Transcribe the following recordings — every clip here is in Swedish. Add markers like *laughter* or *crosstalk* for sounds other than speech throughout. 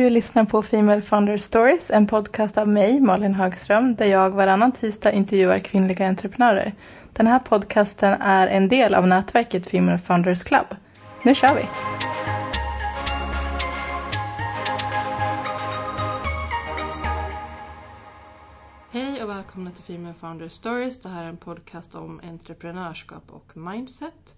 Du lyssnar på Female Founder Stories, en podcast av mig, Malin Högström, där jag varannan tisdag intervjuar kvinnliga entreprenörer. Den här podcasten är en del av nätverket Female Founders Club. Nu kör vi! Hej och välkomna till Female Founders Stories. Det här är en podcast om entreprenörskap och mindset.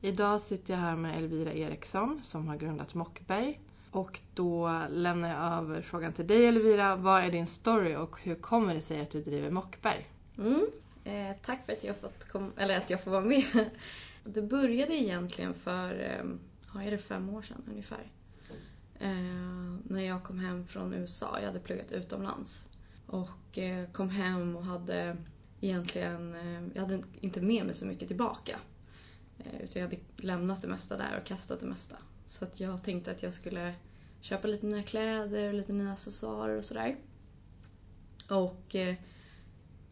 Idag sitter jag här med Elvira Eriksson som har grundat Mockberg. Och då lämnar jag över frågan till dig Elvira. Vad är din story och hur kommer det sig att du driver Mockberg? Mm. Eh, tack för att jag, fått kom, eller att jag får vara med. *laughs* Det började egentligen för, eh, ja, är det fem år sedan ungefär. Eh, när jag kom hem från USA. Jag hade pluggat utomlands. Och eh, kom hem och hade egentligen, eh, jag hade inte med mig så mycket tillbaka. Eh, utan jag hade lämnat det mesta där och kastat det mesta. Så att jag tänkte att jag skulle köpa lite nya kläder och lite nya accessoarer och sådär. Och eh,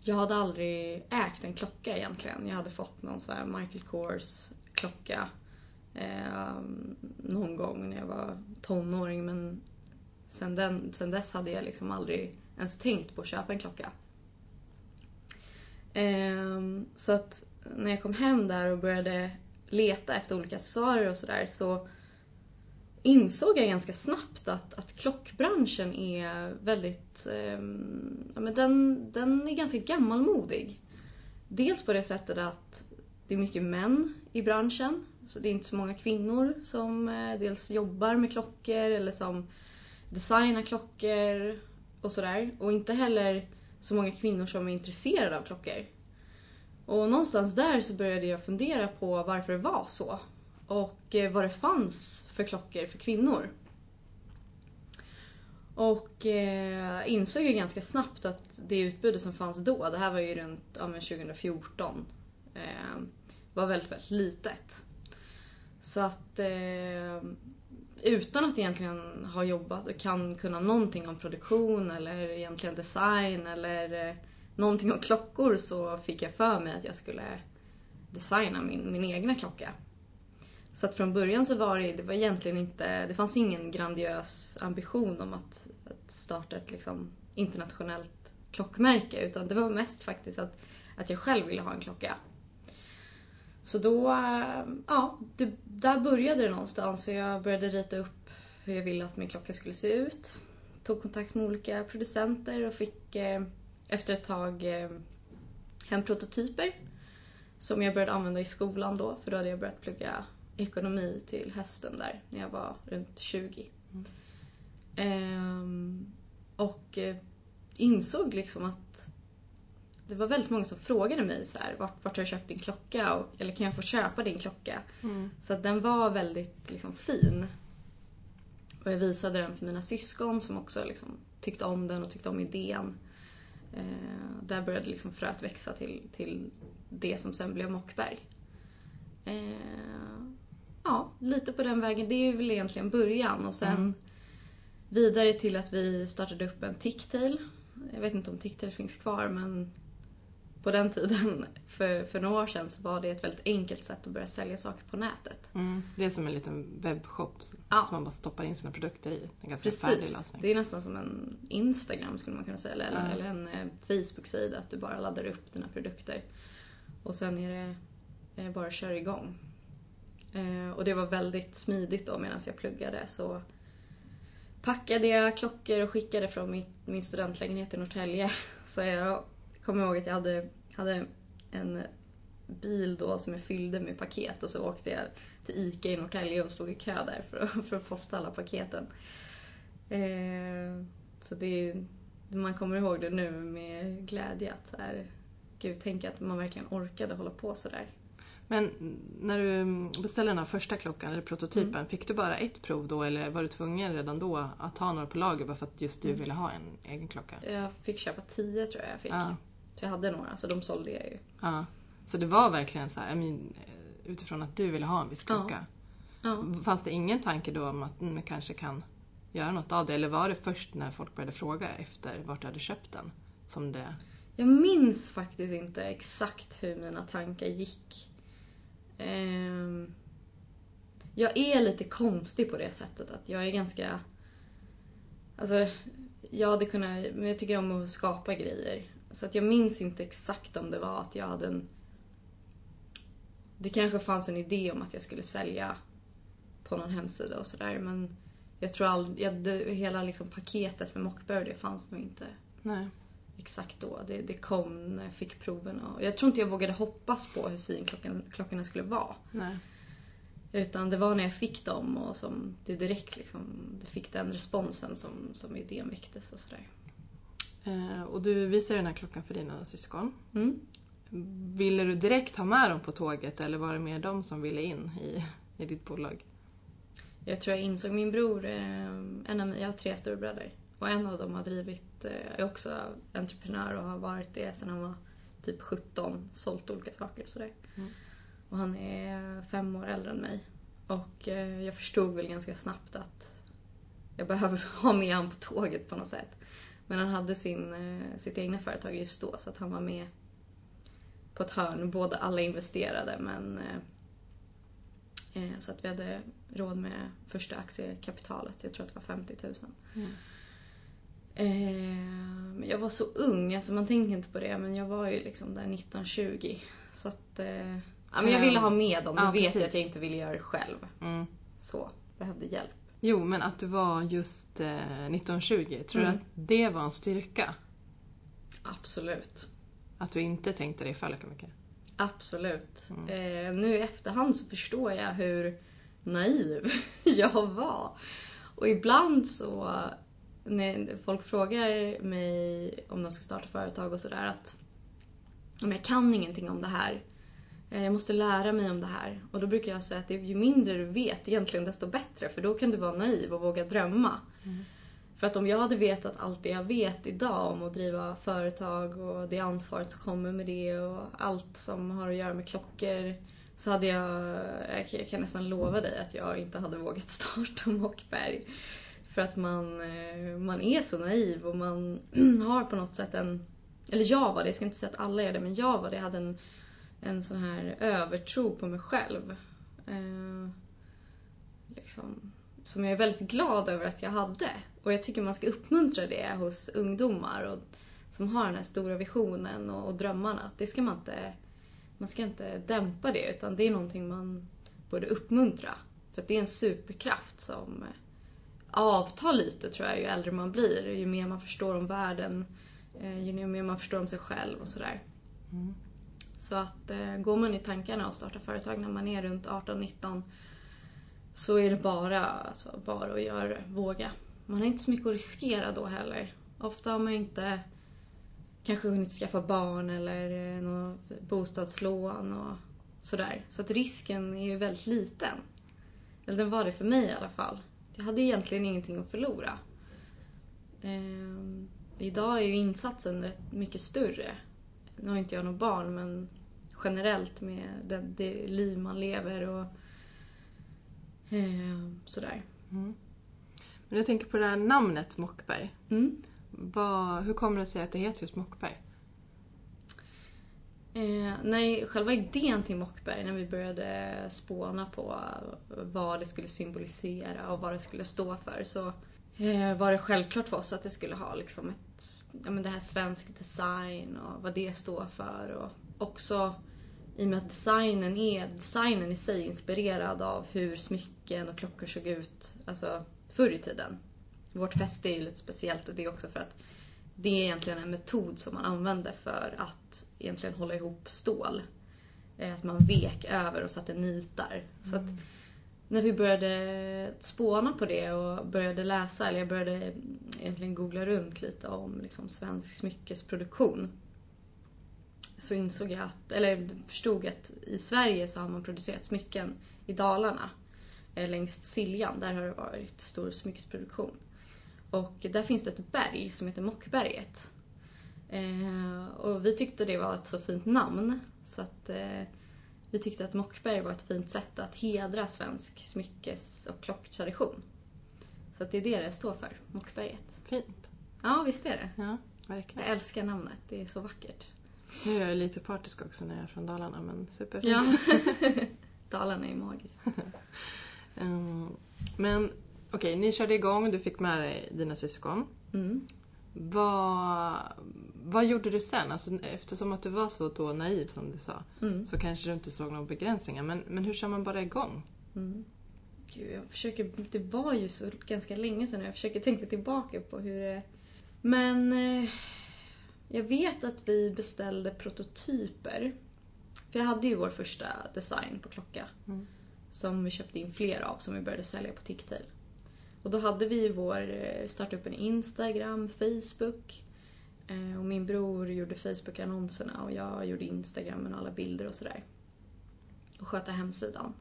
jag hade aldrig ägt en klocka egentligen. Jag hade fått någon sån här Michael Kors klocka eh, någon gång när jag var tonåring men sen, den, sen dess hade jag liksom aldrig ens tänkt på att köpa en klocka. Eh, så att när jag kom hem där och började leta efter olika accessoarer och sådär så insåg jag ganska snabbt att, att klockbranschen är väldigt... Eh, ja, men den, den är ganska gammalmodig. Dels på det sättet att det är mycket män i branschen. Så det är inte så många kvinnor som eh, dels jobbar med klockor eller som designar klockor och sådär. Och inte heller så många kvinnor som är intresserade av klockor. Och någonstans där så började jag fundera på varför det var så. Och eh, vad det fanns för klockor för kvinnor. Och eh, insåg ju ganska snabbt att det utbudet som fanns då, det här var ju runt ja, 2014, eh, var väldigt, väldigt litet. Så att eh, utan att egentligen ha jobbat och kan kunna någonting om produktion eller egentligen design eller eh, någonting om klockor så fick jag för mig att jag skulle designa min, min egna klocka. Så att från början så var det, det var egentligen inte, det fanns ingen grandiös ambition om att, att starta ett liksom internationellt klockmärke utan det var mest faktiskt att, att jag själv ville ha en klocka. Så då, eh, ja, det, där började det någonstans. Så jag började rita upp hur jag ville att min klocka skulle se ut. Tog kontakt med olika producenter och fick eh, efter ett tag eh, hem prototyper. Som jag började använda i skolan då, för då hade jag börjat plugga ekonomi till hösten där, när jag var runt 20. Mm. Ehm, och eh, insåg liksom att det var väldigt många som frågade mig så här, vart, vart har du köpt din klocka? Och, eller kan jag få köpa din klocka? Mm. Så att den var väldigt liksom, fin. Och jag visade den för mina syskon som också liksom, tyckte om den och tyckte om idén. Eh, där började liksom fröet växa till, till det som sen blev Mockberg. Eh, ja, lite på den vägen. Det är väl egentligen början och sen mm. vidare till att vi startade upp en Ticktail. Jag vet inte om Ticktail finns kvar men på den tiden, *laughs* för, för några år sedan, så var det ett väldigt enkelt sätt att börja sälja saker på nätet. Mm. Det är som en liten webbshop ja. som man bara stoppar in sina produkter i. En ganska Precis. färdig lösning. Det är nästan som en Instagram skulle man kunna säga, eller, mm. eller en eh, Facebook-sida. Att du bara laddar upp dina produkter. Och sen är det eh, bara att köra igång. Eh, och det var väldigt smidigt då medan jag pluggade. Så packade jag klockor och skickade från min studentlägenhet i Norrtälje. *laughs* Så jag kommer ihåg att jag hade, hade en bil då som jag fyllde med paket och så åkte jag till ICA i Norrtälje och stod i kö där för att, *laughs* för att posta alla paketen. Eh, så det, man kommer ihåg det nu med glädje att så här, gud, tänk att man verkligen orkade hålla på sådär. Men när du beställde den här första klockan, eller prototypen, mm. fick du bara ett prov då eller var du tvungen redan då att ha några på lager bara för att just du mm. ville ha en egen klocka? Jag fick köpa tio tror jag jag fick. Ja. Så jag hade några, så de sålde jag ju. Ja. Så det var verkligen så här, mean, utifrån att du ville ha en viss klocka? Ja. Fanns det ingen tanke då om att mm, kanske kan göra något av det? Eller var det först när folk började fråga efter vart du hade köpt den? Som det... Jag minns faktiskt inte exakt hur mina tankar gick. Ehm, jag är lite konstig på det sättet att jag är ganska... Alltså, jag hade kunnat, men jag tycker om att skapa grejer. Så att jag minns inte exakt om det var att jag hade en... Det kanske fanns en idé om att jag skulle sälja på någon hemsida och sådär men jag tror aldrig, hela liksom paketet med mockberry det fanns nog inte Nej exakt då. Det, det kom när jag fick proven och jag tror inte jag vågade hoppas på hur fin klockan, klockorna skulle vara. Nej. Utan det var när jag fick dem och som det direkt liksom, det fick den responsen som, som idén väcktes och sådär. Eh, och du visade den här klockan för dina syskon. Mm. Ville du direkt ha med dem på tåget eller var det mer de som ville in i, i ditt bolag? Jag tror jag insåg min bror, eh, en av, jag har tre storebröder. Och en av dem har drivit, eh, är också entreprenör och har varit det sedan han var typ 17. Sålt olika saker och sådär. Mm. Och han är fem år äldre än mig. Och eh, jag förstod väl ganska snabbt att jag *laughs* behöver ha med honom på tåget på något sätt. Men han hade sin, eh, sitt egna företag just då så att han var med på ett hörn. Båda, alla investerade men så att vi hade råd med första aktiekapitalet. Jag tror att det var 50 000. Mm. Eh, men jag var så ung, alltså man tänker inte på det men jag var ju liksom där 19-20. Så att... Eh, ja, men jag ville ha med dem, då Ja, vet jag precis. att jag inte ville göra det själv. Mm. Så, behövde hjälp. Jo, men att du var just eh, 1920, tror Mm. du att det var en styrka? Absolut. Att du inte tänkte dig för lika mycket? Absolut. Mm. Eh, nu i efterhand så förstår jag hur naiv *laughs* jag var. Och ibland så när folk frågar mig om de ska starta företag och sådär att om jag kan ingenting om det här. eh, Jag måste lära mig om det här. Och då brukar jag säga att ju mindre du vet egentligen desto bättre. För då kan du vara naiv och våga drömma. För att om jag hade vetat allt det jag vet idag om att driva företag och det ansvaret som kommer med det och allt som har att göra med klockor så hade jag, jag kan nästan lova dig att jag inte hade vågat *laughs* starta Mockberg. För att man, eh, man är så naiv och man *clears throat* har på något sätt en, eller jag var det, jag ska inte säga att alla är det, men jag var det, jag hade en, en sån här övertro på mig själv. Eh, liksom, som jag är väldigt glad över att jag hade. Och jag tycker man ska uppmuntra det hos ungdomar och, som har den här stora visionen och, och drömmarna. Att det ska man inte, man ska inte dämpa det utan det är någonting man borde uppmuntra. För att det är en superkraft som avtar lite tror jag ju äldre man blir. Ju mer man förstår om världen, eh, ju mer man förstår om sig själv och sådär. Mm. Så att eh, går man i tankarna och startar företag när man är runt 18-19 så är det bara, alltså, bara att göra det. Våga. Man har inte så mycket att riskera då heller. Ofta har man inte kanske hunnit skaffa barn eller eh, något bostadslån och sådär. Så att risken är ju väldigt liten. Eller den var det för mig i alla fall. Jag hade egentligen ingenting att förlora. Ehm, idag är ju insatsen rätt mycket större. Nu har inte jag något barn men generellt med det, det liv man lever och ehm, sådär. Mm. Men jag tänker på det här namnet Mockberg. Mm. Vad, hur kommer det sig att det heter just Mockberg? Eh, nej, själva idén till Mockberg när vi började spåna på vad det skulle symbolisera och vad det skulle stå för så eh, var det självklart för oss att det skulle ha liksom ett, ja, men det här svensk design och vad det står för. Och också i och med att designen är designen i sig är inspirerad av hur smycken och klockor såg ut alltså, förr i tiden. Vårt fäste är ju lite speciellt och det är också för att det är egentligen en metod som man använder för att egentligen hålla ihop stål. Eh, Att man vek över och satte nitar. Så att när vi började spåna på det och började läsa, eller jag började egentligen googla runt lite om liksom svensk smyckesproduktion. Så insåg jag att, eller förstod att i Sverige så har man producerat smycken i Dalarna. eh, Längs Siljan, där har det varit stor smyckesproduktion. Och där finns det ett berg som heter Mockberget. Eh, och vi tyckte det var ett så fint namn så att eh, vi tyckte att Mockberg var ett fint sätt att hedra svensk smyckes och klocktradition. Så att det är det det står för, Mockberget. Fint. Ja, visst är det. Ja, Jag verkligen. älskar namnet, det är så vackert. Nu är jag lite partisk också när jag är från Dalarna, men superfint. Ja. *laughs* Dalarna är magiskt. *laughs* Ehm, men Okej, ni körde igång, du fick med dig dina syskon. Mm. Vad, vad gjorde du sen? Alltså, eftersom att du var så då naiv som du sa Mm. så kanske du inte såg några begränsningar. Men, men hur kör man bara igång? Mm. Gud, jag försöker, det var ju så ganska länge sedan jag försöker tänka tillbaka på hur det... Men eh, jag vet att vi beställde prototyper. För jag hade ju vår första design på klocka. Mm. Som vi köpte in fler av som vi började sälja på Ticktail. Och då hade vi ju vår, eh, startat upp en Instagram, Facebook. Eh, och min bror gjorde Facebook-annonserna och jag gjorde Instagram med alla bilder och sådär. Och sköta hemsidan.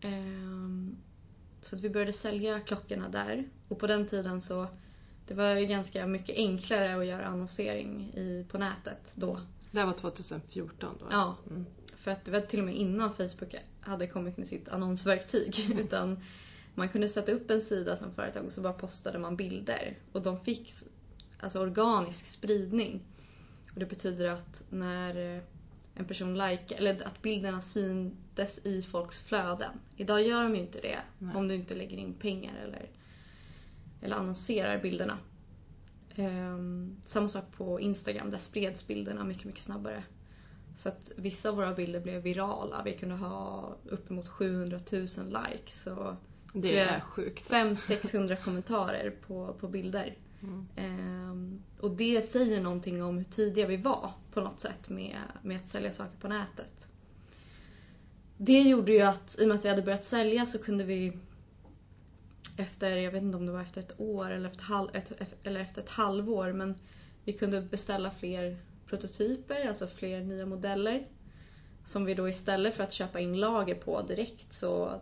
Ehm, Så att vi började sälja klockorna där. Och på den tiden så det var ju ganska mycket enklare att göra annonsering i, på nätet då. Det här var 2014 då? Ja, Mm. för att det var till och med innan Facebook hade kommit med sitt annonsverktyg. *laughs* Utan man kunde sätta upp en sida som företag och så bara postade man bilder. Och de fick alltså organisk spridning. Och det betyder att när eh, en person likar, eller att bilderna syntes i folks flöden. Idag gör de ju inte det Nej. om du inte lägger in pengar eller, eller annonserar bilderna. Ehm, samma sak på Instagram, där spreds bilderna mycket, mycket snabbare. Så att vissa av våra bilder blev virala. Vi kunde ha uppemot 700 000 likes och Det är sjukt. 500-600 kommentarer på, på bilder. Mm. Ehm, och det säger någonting om hur tidiga vi var på något sätt med, med att sälja saker på nätet. Det gjorde ju att i och med att vi hade börjat sälja så kunde vi efter, jag vet inte om det var efter ett år eller efter, halv, ett, eller efter ett halvår, men vi kunde beställa fler prototyper, alltså fler nya modeller. Som vi då istället för att köpa in lager på direkt så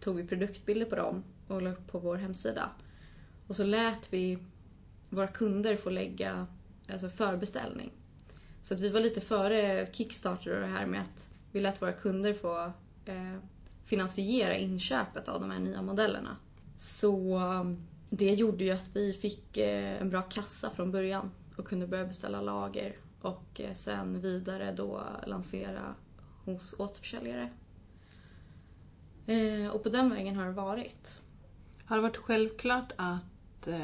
tog vi produktbilder på dem och la upp på vår hemsida. Och så lät vi våra kunder får lägga alltså förbeställning. Så att vi var lite före Kickstarter och det här med att vi lät våra kunder få eh, finansiera inköpet av de här nya modellerna. Så um, det gjorde ju att vi fick eh, en bra kassa från början och kunde börja beställa lager och eh, sen vidare då lansera hos återförsäljare. Eh, och på den vägen har det varit. Har det varit självklart att, eh,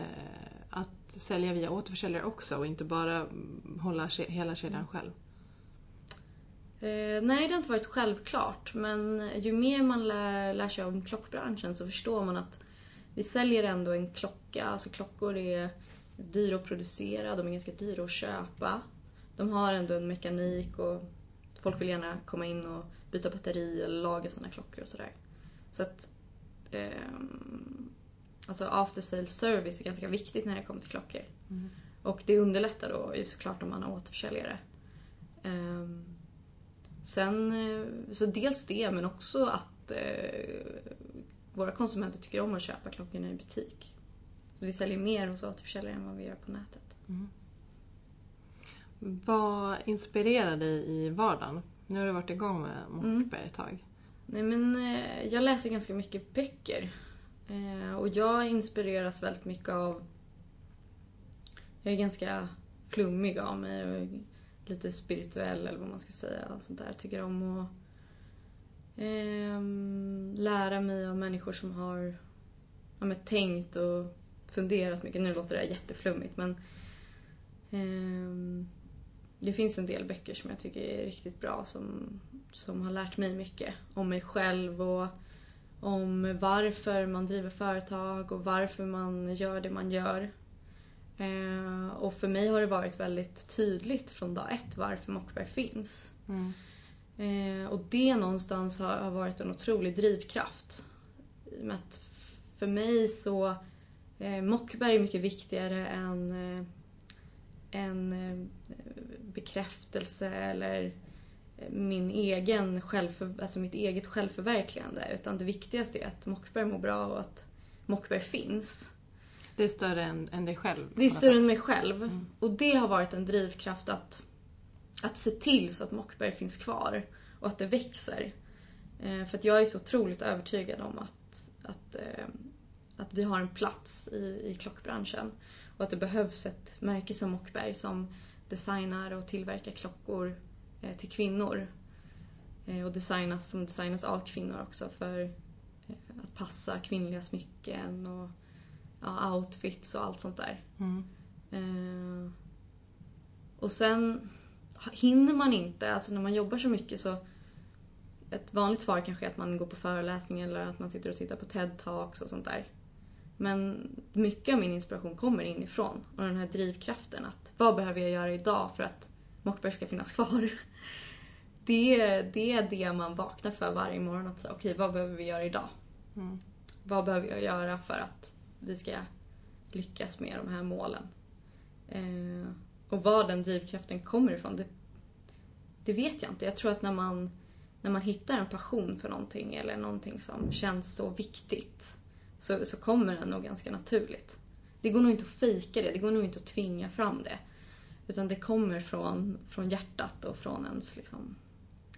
att sälja via återförsäljare också och inte bara mm, hålla hela kedjan själv? Eh, nej, det har inte varit självklart. Men ju mer man lär, lär sig om klockbranschen så förstår man att vi säljer ändå en klocka. Alltså klockor är dyra att producera, de är ganska dyra att köpa. De har ändå en mekanik och folk vill gärna komma in och byta batteri eller laga sina klockor och sådär. Så att ehm, alltså after sale service är ganska viktigt när det kommer till klockor. Mm. Och det underlättar då ju såklart om man har återförsäljare. Ehm, sen, eh, så dels det men också att eh, våra konsumenter tycker om att köpa klockorna i butik. Så vi säljer mer hos återförsäljare än vad vi gör på nätet. Vad inspirerar dig i vardagen? Nu har du varit igång med Mockberg ett tag. Nej men eh, jag läser ganska mycket böcker. Eh, och jag inspireras väldigt mycket av... Jag är ganska flummig av mig och lite spirituell eller vad man ska säga. Och sånt där. Tycker om att eh, lära mig av människor som har ja, men, tänkt och funderat mycket. Nu låter det här jätteflummigt men eh, det finns en del böcker som jag tycker är riktigt bra som, som har lärt mig mycket om mig själv och om varför man driver företag och varför man gör det man gör. Eh, och för mig har det varit väldigt tydligt från dag ett varför Mockberg finns. Mm. Eh, och det någonstans har, har varit en otrolig drivkraft. I och med att för mig så eh, Mockberg är mycket viktigare än en eh, bekräftelse eller min egen självför, alltså mitt eget självförverkligande. Utan det viktigaste är att Mockberg mår bra och att Mockberg finns. Det är större än, än dig själv? Det är större än mig själv. Mm. Och det har varit en drivkraft att, att se till så att Mockberg finns kvar och att det växer. Eh, för att jag är så otroligt övertygad om att, att, eh, att vi har en plats i, i klockbranschen. Och att det behövs ett märke som Mockberg som designar och tillverkar klockor till kvinnor. Eh, och designas som designas av kvinnor också för eh, att passa kvinnliga smycken och ja, outfits och allt sånt där. Mm. Eh, och sen hinner man inte, alltså när man jobbar så mycket så ett vanligt svar kanske är att man går på föreläsning eller att man sitter och tittar på TED-talks och sånt där. Men mycket av min inspiration kommer inifrån och den här drivkraften att vad behöver jag göra idag för att Mockberg ska finnas kvar? Det, är- det är det man vaknar för varje morgon. Att säga, okej, vad behöver vi göra idag? Mm. Vad behöver jag göra för att vi ska lyckas med de här målen? Eh, och var den drivkraften kommer ifrån, det, det vet jag inte. Jag tror att när man, när man hittar en passion för någonting eller någonting som känns så viktigt så, så kommer den nog ganska naturligt. Det går nog inte att fejka det, det går nog inte att tvinga fram det. Utan det kommer från, från hjärtat och från ens liksom,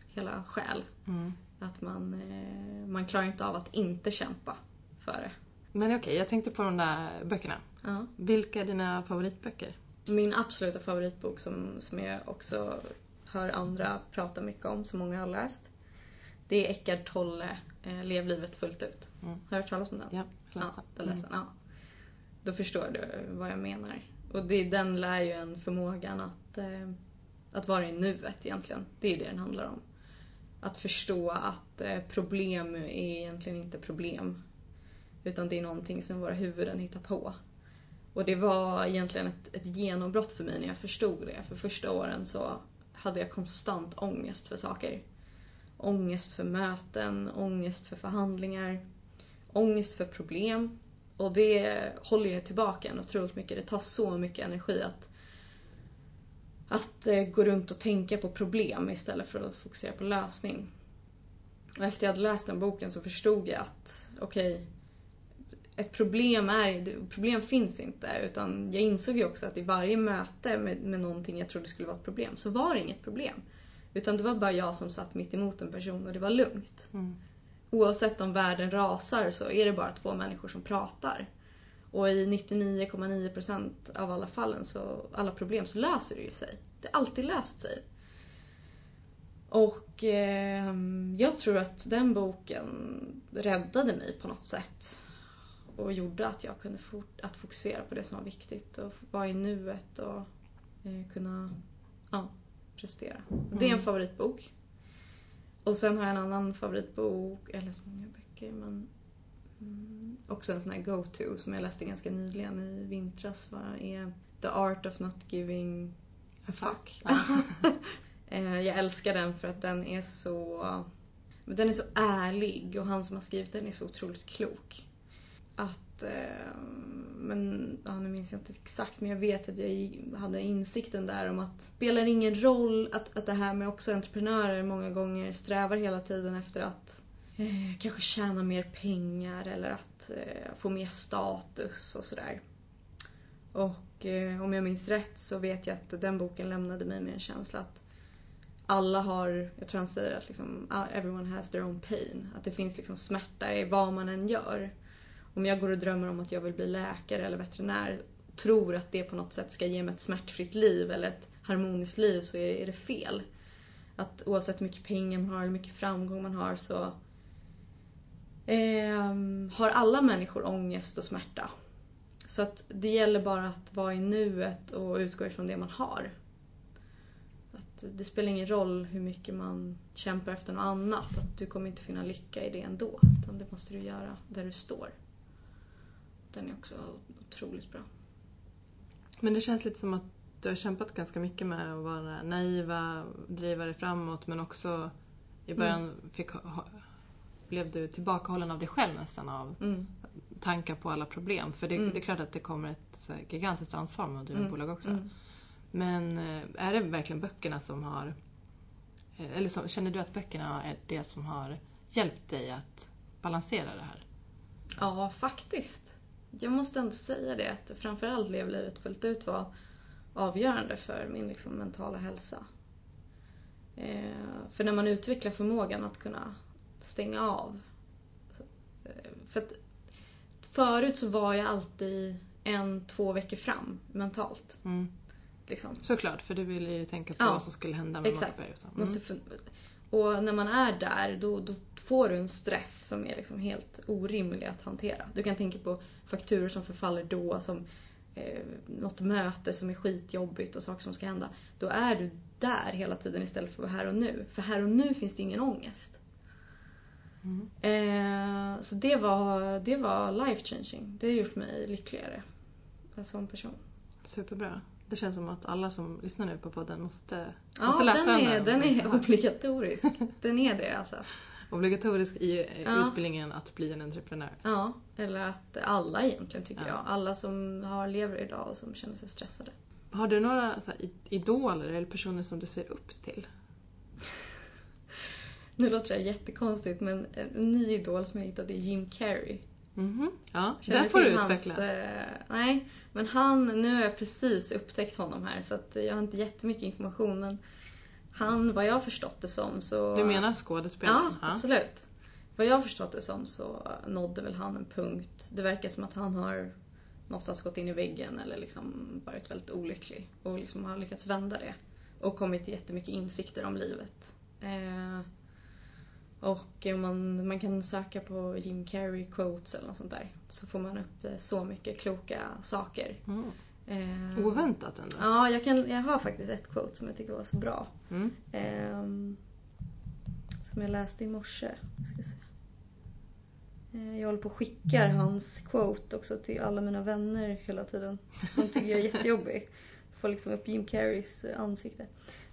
hela själ. Mm. Att man, eh, man klarar inte av att inte kämpa för det. Men okej, jag tänkte på de där böckerna. Ja. Vilka är dina favoritböcker? Min absoluta favoritbok som, som jag också hör andra prata mycket om, som många har läst. Det är Eckart Tolle, eh, Lev livet fullt ut. Mm. Har du hört talas om den? Ja, jag Ja, läste läste den. Ja. Då förstår du vad jag menar. Och det, den lär ju en förmågan att, eh, att vara i nuet egentligen. Det är det den handlar om. Att förstå att eh, problem är egentligen inte problem. Utan det är någonting som våra huvuden hittar på. Och det var egentligen ett, ett genombrott för mig när jag förstod det. För första åren så hade jag konstant ångest för saker. Ångest för möten, ångest för förhandlingar, ångest för problem. Och det håller ju tillbaka en otroligt mycket. Det tar så mycket energi att, att eh, gå runt och tänka på problem istället för att fokusera på lösning. Och efter jag hade läst den boken så förstod jag att okej, ett problem är, problem finns inte. Utan jag insåg ju också att i varje möte med, med någonting jag trodde skulle vara ett problem så var det inget problem. Utan det var bara jag som satt mitt emot en person och det var lugnt. Mm. Oavsett om världen rasar så är det bara två människor som pratar. Och i 99,9% av alla fallen, så, alla problem, så löser det ju sig. Det har alltid löst sig. Och eh, jag tror att den boken räddade mig på något sätt. Och gjorde att jag kunde fort, att fokusera på det som var viktigt och vara i nuet och eh, kunna ja, prestera. Så Det är en Mm. favoritbok. Och sen har jag en annan favoritbok, har läst många böcker men mm, också en sån här go-to som jag läste ganska nyligen i vintras var, är The Art of Not Giving a Fuck. *laughs* Eh, jag älskar den för att den är så den är så ärlig och han som har skrivit den är så otroligt klok. Att, Eh, men ja, nu minns jag inte exakt men jag vet att jag hade insikten där om att det spelar ingen roll att, att det här med också entreprenörer många gånger strävar hela tiden efter att eh, kanske tjäna mer pengar eller att eh, få mer status och sådär. Och eh, om jag minns rätt så vet jag att den boken lämnade mig med en känsla att alla har, jag tror han säger att liksom, everyone has their own pain. Att det finns liksom smärta i vad man än gör. Om jag går och drömmer om att jag vill bli läkare eller veterinär tror att det på något sätt ska ge mig ett smärtfritt liv eller ett harmoniskt liv så är det fel. Att oavsett hur mycket pengar man har eller hur mycket framgång man har så eh, har alla människor ångest och smärta. Så att det gäller bara att vara i nuet och utgå ifrån det man har. Att det spelar ingen roll hur mycket man kämpar efter något annat. Att du kommer inte finna lycka i det ändå. Utan det måste du göra där du står. Den är också otroligt bra. Men det känns lite som att du har kämpat ganska mycket med att vara naiva, driva dig framåt men också i början fick, ha, blev du tillbakahållen av dig själv nästan av Mm. tankar på alla problem. För det, Mm. det är klart att det kommer ett här gigantiskt ansvar med att driva Mm. bolag också. Mm. Men eh, är det verkligen böckerna som har... eh, Eller så, känner du att böckerna är det som har hjälpt dig att balansera det här? Ja, faktiskt. Jag måste ändå säga det att framförallt Lev livet fullt ut var avgörande för min liksom, mentala hälsa. Eh, för när man utvecklar förmågan att kunna stänga av. Eh, för att förut så var jag alltid en, två veckor fram mentalt. Mm. Liksom. Såklart, för du ville ju tänka på Ja, vad som skulle hända med exakt. Mockberg och så. Mm. Måste Och när man är där då, då får du en stress som är liksom helt orimlig att hantera. Du kan tänka på fakturor som förfaller då, som eh, något möte som är skitjobbigt och saker som ska hända. Då är du där hela tiden istället för att vara här och nu. För här och nu finns det ingen ångest. Mm. Eh, så det var, det var life changing. Det har gjort mig lyckligare. Sån person. Superbra. Det känns som att alla som lyssnar nu på podden måste, Ja, måste läsa den här är, om den är *laughs* obligatorisk. Den är det alltså. Obligatorisk i eh, Ja. utbildningen att bli en entreprenör. Ja, eller att alla egentligen tycker Ja. jag. Alla som har lever idag och som känner sig stressade. Har du några här, idoler eller personer som du ser upp till? *laughs* Nu låter det jättekonstigt men en ny idol som jag hittade är Jim Carrey. Mhm. Ja, Känner där får du till hans, utveckla. eh, nej, men han, nu har jag precis upptäckt honom här så att jag har inte jättemycket information men han, vad jag förstått det som så... Du menar skådespelaren? Ja, absolut. Vad jag förstått det som så nådde väl han en punkt. Det verkar som att han har någonstans gått in i väggen eller liksom varit väldigt olycklig och liksom har lyckats vända det. Och kommit till jättemycket insikter om livet. Eh, och man, man kan söka på Jim Carrey quotes eller något sånt där. Så får man upp eh, så mycket kloka saker. Mm. Eh, Oväntat ändå. Ja, jag, kan, jag har faktiskt ett quote som jag tycker var så bra. Mm. Ehm, som jag läste i morse. Ska se. Eh, Jag håller på och skickar hans quote också till alla mina vänner hela tiden. De tycker jag är jättejobbig. Får liksom upp Jim Carreys eh, ansikte.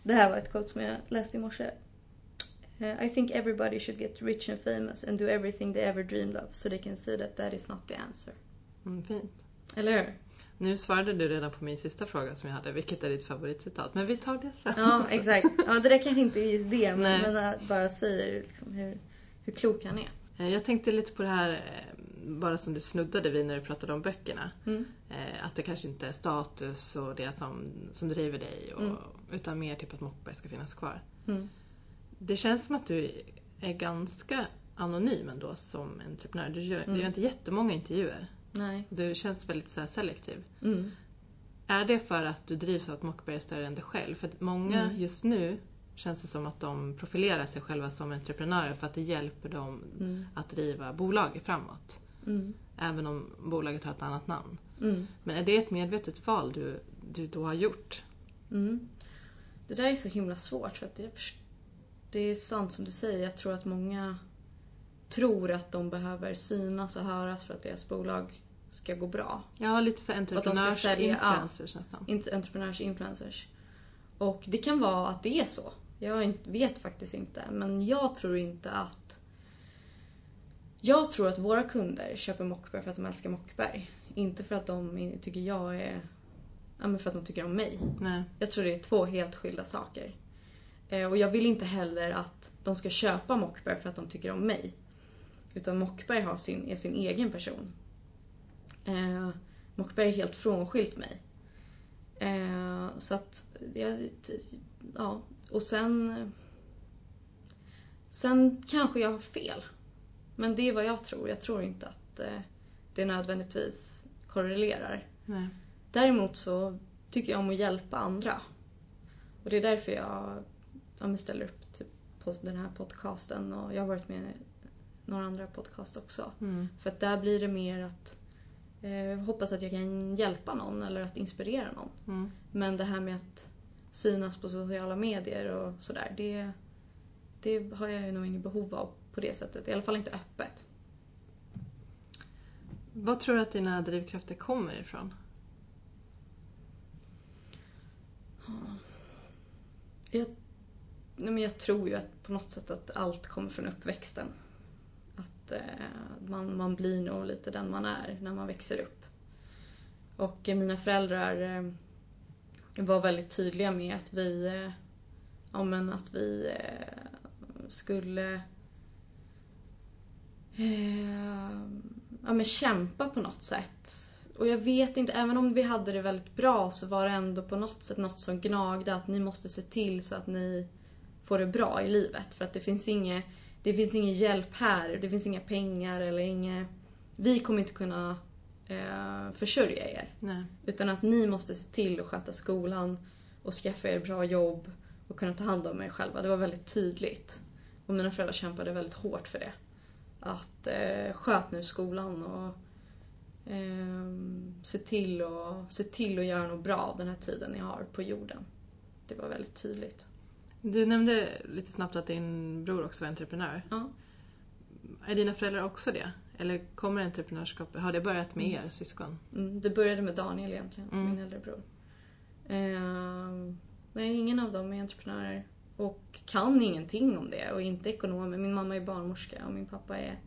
Det här var ett quote som jag läste i morse. Eh, I think everybody should get rich and famous and do everything they ever dreamed of so they can see that that is not the answer. Mm, fint. Eller hur? Nu svarade du redan på min sista fråga som jag hade. Vilket är ditt favoritcitat? Men vi tar det sen. Ja, exakt. Ja, det där kanske inte är just det, Nej. men, men äh, bara säger liksom hur, hur klok han är. Eh, Jag tänkte lite på det här, eh, bara som du snuddade vid när du pratade om böckerna. Mm. Eh, Att det kanske inte är status och det som, som driver dig. Och, Mm. Utan mer typ att Mockberg ska finnas kvar. Mm. Det känns som att du är ganska anonym ändå som entreprenör. Du gör, Mm. du gör inte jättemånga intervjuer. Nej. Du känns väldigt så selektiv. Mm. Är det för att du drivs av att Mockberg är större än dig själv? För att många Mm. just nu känns det som att de profilerar sig själva som entreprenörer för att det hjälper dem Mm. att driva bolaget framåt. Mm. Även om bolaget har ett annat namn. Mm. Men är det ett medvetet val du, du då har gjort? Mm. Det där är så himla svårt för att först- det är sant som du säger. Jag tror att många tror att de behöver synas och höras för att deras bolag ska gå bra. Ja, lite så entreprenörs-influencers nästan. Inte entreprenörs influencers. Och det kan vara att det är så. Jag vet faktiskt inte. Men jag tror inte att... Jag tror att våra kunder köper Mockberg för att de älskar Mockberg. Inte för att de tycker jag är... Ja, men för att de tycker om mig. Nej. Jag tror det är två helt skilda saker. Eh, och jag vill inte heller att de ska köpa Mockberg för att de tycker om mig. Utan Mockberg har sin, är sin egen person. Eh, Mockberg är helt frånskilt mig. Eh, så att, jag, ja. Och sen... Sen kanske jag har fel. Men det är vad jag tror. Jag tror inte att eh, det nödvändigtvis korrelerar. Nej. Däremot så tycker jag om att hjälpa andra. Och det är därför jag ja, men ställer upp typ, på den här podcasten och jag har varit med i några andra podcast också. Mm. För att där blir det mer att eh, hoppas att jag kan hjälpa någon eller att inspirera någon. Mm. Men det här med att synas på sociala medier och sådär, det, det har jag ju nog inget behov av på det sättet. I alla fall inte öppet. Vad tror du att dina drivkrafter kommer ifrån? Jag, nej men jag tror ju att på något sätt att allt kommer från uppväxten. Att eh, man, man blir nog lite den man är när man växer upp. Och eh, mina föräldrar eh, var väldigt tydliga med att vi, eh, ja, men att vi eh, skulle eh, ja, men kämpa på något sätt. Och jag vet inte, även om vi hade det väldigt bra så var det ändå på något sätt något som gnagde att ni måste se till så att ni får det bra i livet. För att det finns inget, det finns ingen hjälp här, det finns inga pengar eller inget... Vi kommer inte kunna eh, försörja er. Nej. Utan att ni måste se till att sköta skolan och skaffa er bra jobb och kunna ta hand om er själva. Det var väldigt tydligt. Och mina föräldrar kämpade väldigt hårt för det. Att eh, sköt nu skolan och eh, se, till och, se till att göra något bra av den här tiden ni har på jorden. Det var väldigt tydligt. Du nämnde lite snabbt att din bror också var entreprenör. Ja. Är dina föräldrar också det? Eller kommer entreprenörskapet, har det börjat med er syskon? Mm, det började med Daniel egentligen, Mm. min äldre bror. Eh, nej, ingen av dem är entreprenörer. Och kan ingenting om det och inte ekonomer. Min mamma är barnmorska och min pappa är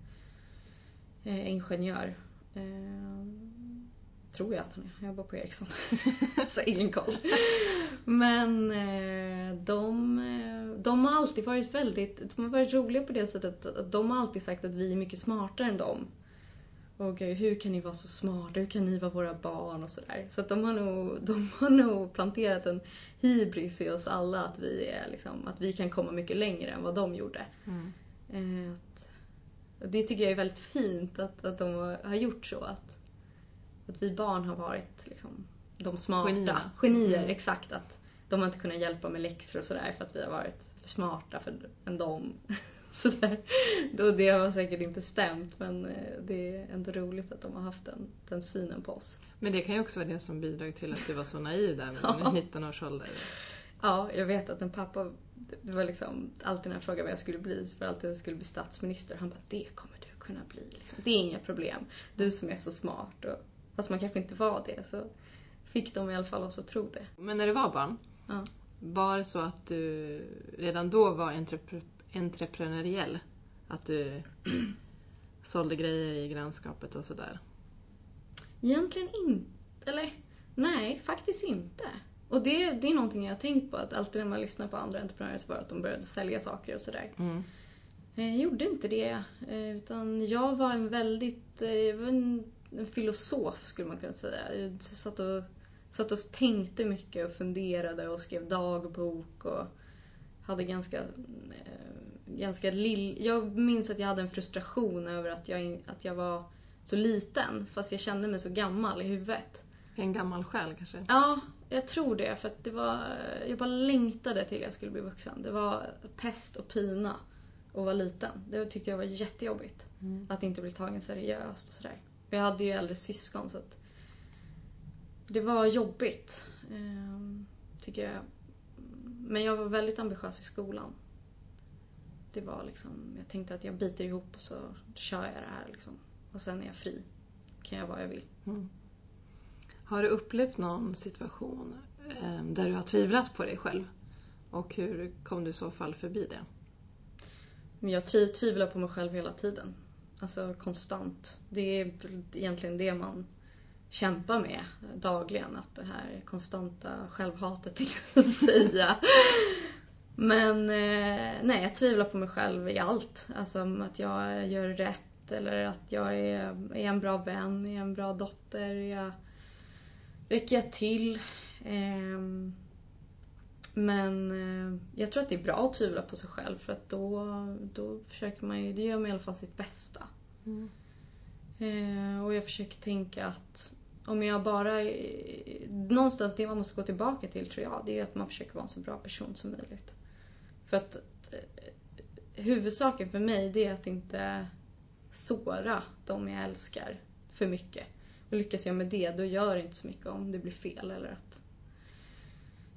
eh, ingenjör. Eh, tror jag att han är. Jag jobbar på Ericsson. *laughs* Så ingen koll. Men eh, de, eh, de har alltid varit väldigt de har varit roliga på det sättet att de har alltid sagt att vi är mycket smartare än dem. Och gud, hur kan ni vara så smarta? Hur kan ni vara våra barn? Och sådär. Så att de har, nog, de har nog planterat en hybris i oss alla att vi, är liksom, att vi kan komma mycket längre än vad de gjorde. Mm. Eh, att, det tycker jag är väldigt fint att, att de har gjort så. Att, att vi barn har varit liksom, de smarta. Genierna. Genier, Mm. exakt. Att de har inte kunnat hjälpa med läxor och sådär för att vi har varit för smarta för, än dem. *laughs* sådär. Då det har säkert inte stämt men eh, det är ändå roligt att de har haft den, den synen på oss. Men det kan ju också vara det som bidrog till att du var så naiv där med *laughs* Ja. 19 års ålder. Ja, jag vet att en pappa, det var liksom alltid när jag frågade vad jag skulle bli, det alltid jag skulle bli statsminister. Han bara, det kommer du kunna bli. Liksom. Det är inga problem. Du som är så smart. Och, fast man kanske inte var det så fick de i alla fall oss att tro det. Men när du var barn, Ja. var det så att du redan då var entrepre- entreprenöriell? Att du *clears throat* sålde grejer i grannskapet och sådär? Egentligen inte, eller nej, faktiskt inte. Och det, det är någonting jag har tänkt på, att alltid när man lyssnar på andra entreprenörer så var det att de började sälja saker och sådär. Mm. Eh, Jag gjorde inte det. eh, Utan jag var en väldigt... eh, Jag var en, en filosof skulle man kunna säga. Jag satt och, satt och tänkte mycket och funderade och skrev dagbok och hade ganska... eh, ganska lill... Jag minns att jag hade en frustration över att jag, att jag var så liten fast jag kände mig så gammal i huvudet. En gammal själ kanske? Ja, jag tror det. För att det var, jag bara längtade till jag skulle bli vuxen. Det var pest och pina att vara liten. Det tyckte jag var jättejobbigt. Mm. Att inte bli tagen seriöst och sådär. Och Jag hade ju äldre syskon så att det var jobbigt. ehm, tycker jag. Men jag var väldigt ambitiös i skolan. Det var liksom, jag tänkte att jag biter ihop och så kör jag det här liksom. Och sen är jag fri. Kan jag vad jag vill. Mm. Har du upplevt någon situation eh, där du har tvivlat på dig själv? Och hur kom du i så fall förbi det? Jag tvivlar på mig själv hela tiden. Alltså konstant. Det är egentligen det man kämpar med dagligen. Att det här konstanta självhatet *laughs* tänkte säga. Men eh, nej, jag tvivlar på mig själv i allt. Alltså att jag gör rätt eller att jag är, är en bra vän, är en bra dotter. Är jag, räcker jag till? Eh, men eh, jag tror att det är bra att tvivla på sig själv för att då, då försöker man ju, det gör man i alla fall sitt bästa. Eh, och jag försöker tänka att om jag bara... eh, Någonstans det man måste gå tillbaka till tror jag, det är att man försöker vara en så bra person som möjligt. För att eh, huvudsaken för mig det är att inte såra de jag älskar för mycket. Och lyckas jag med det, då gör det inte så mycket om det blir fel eller att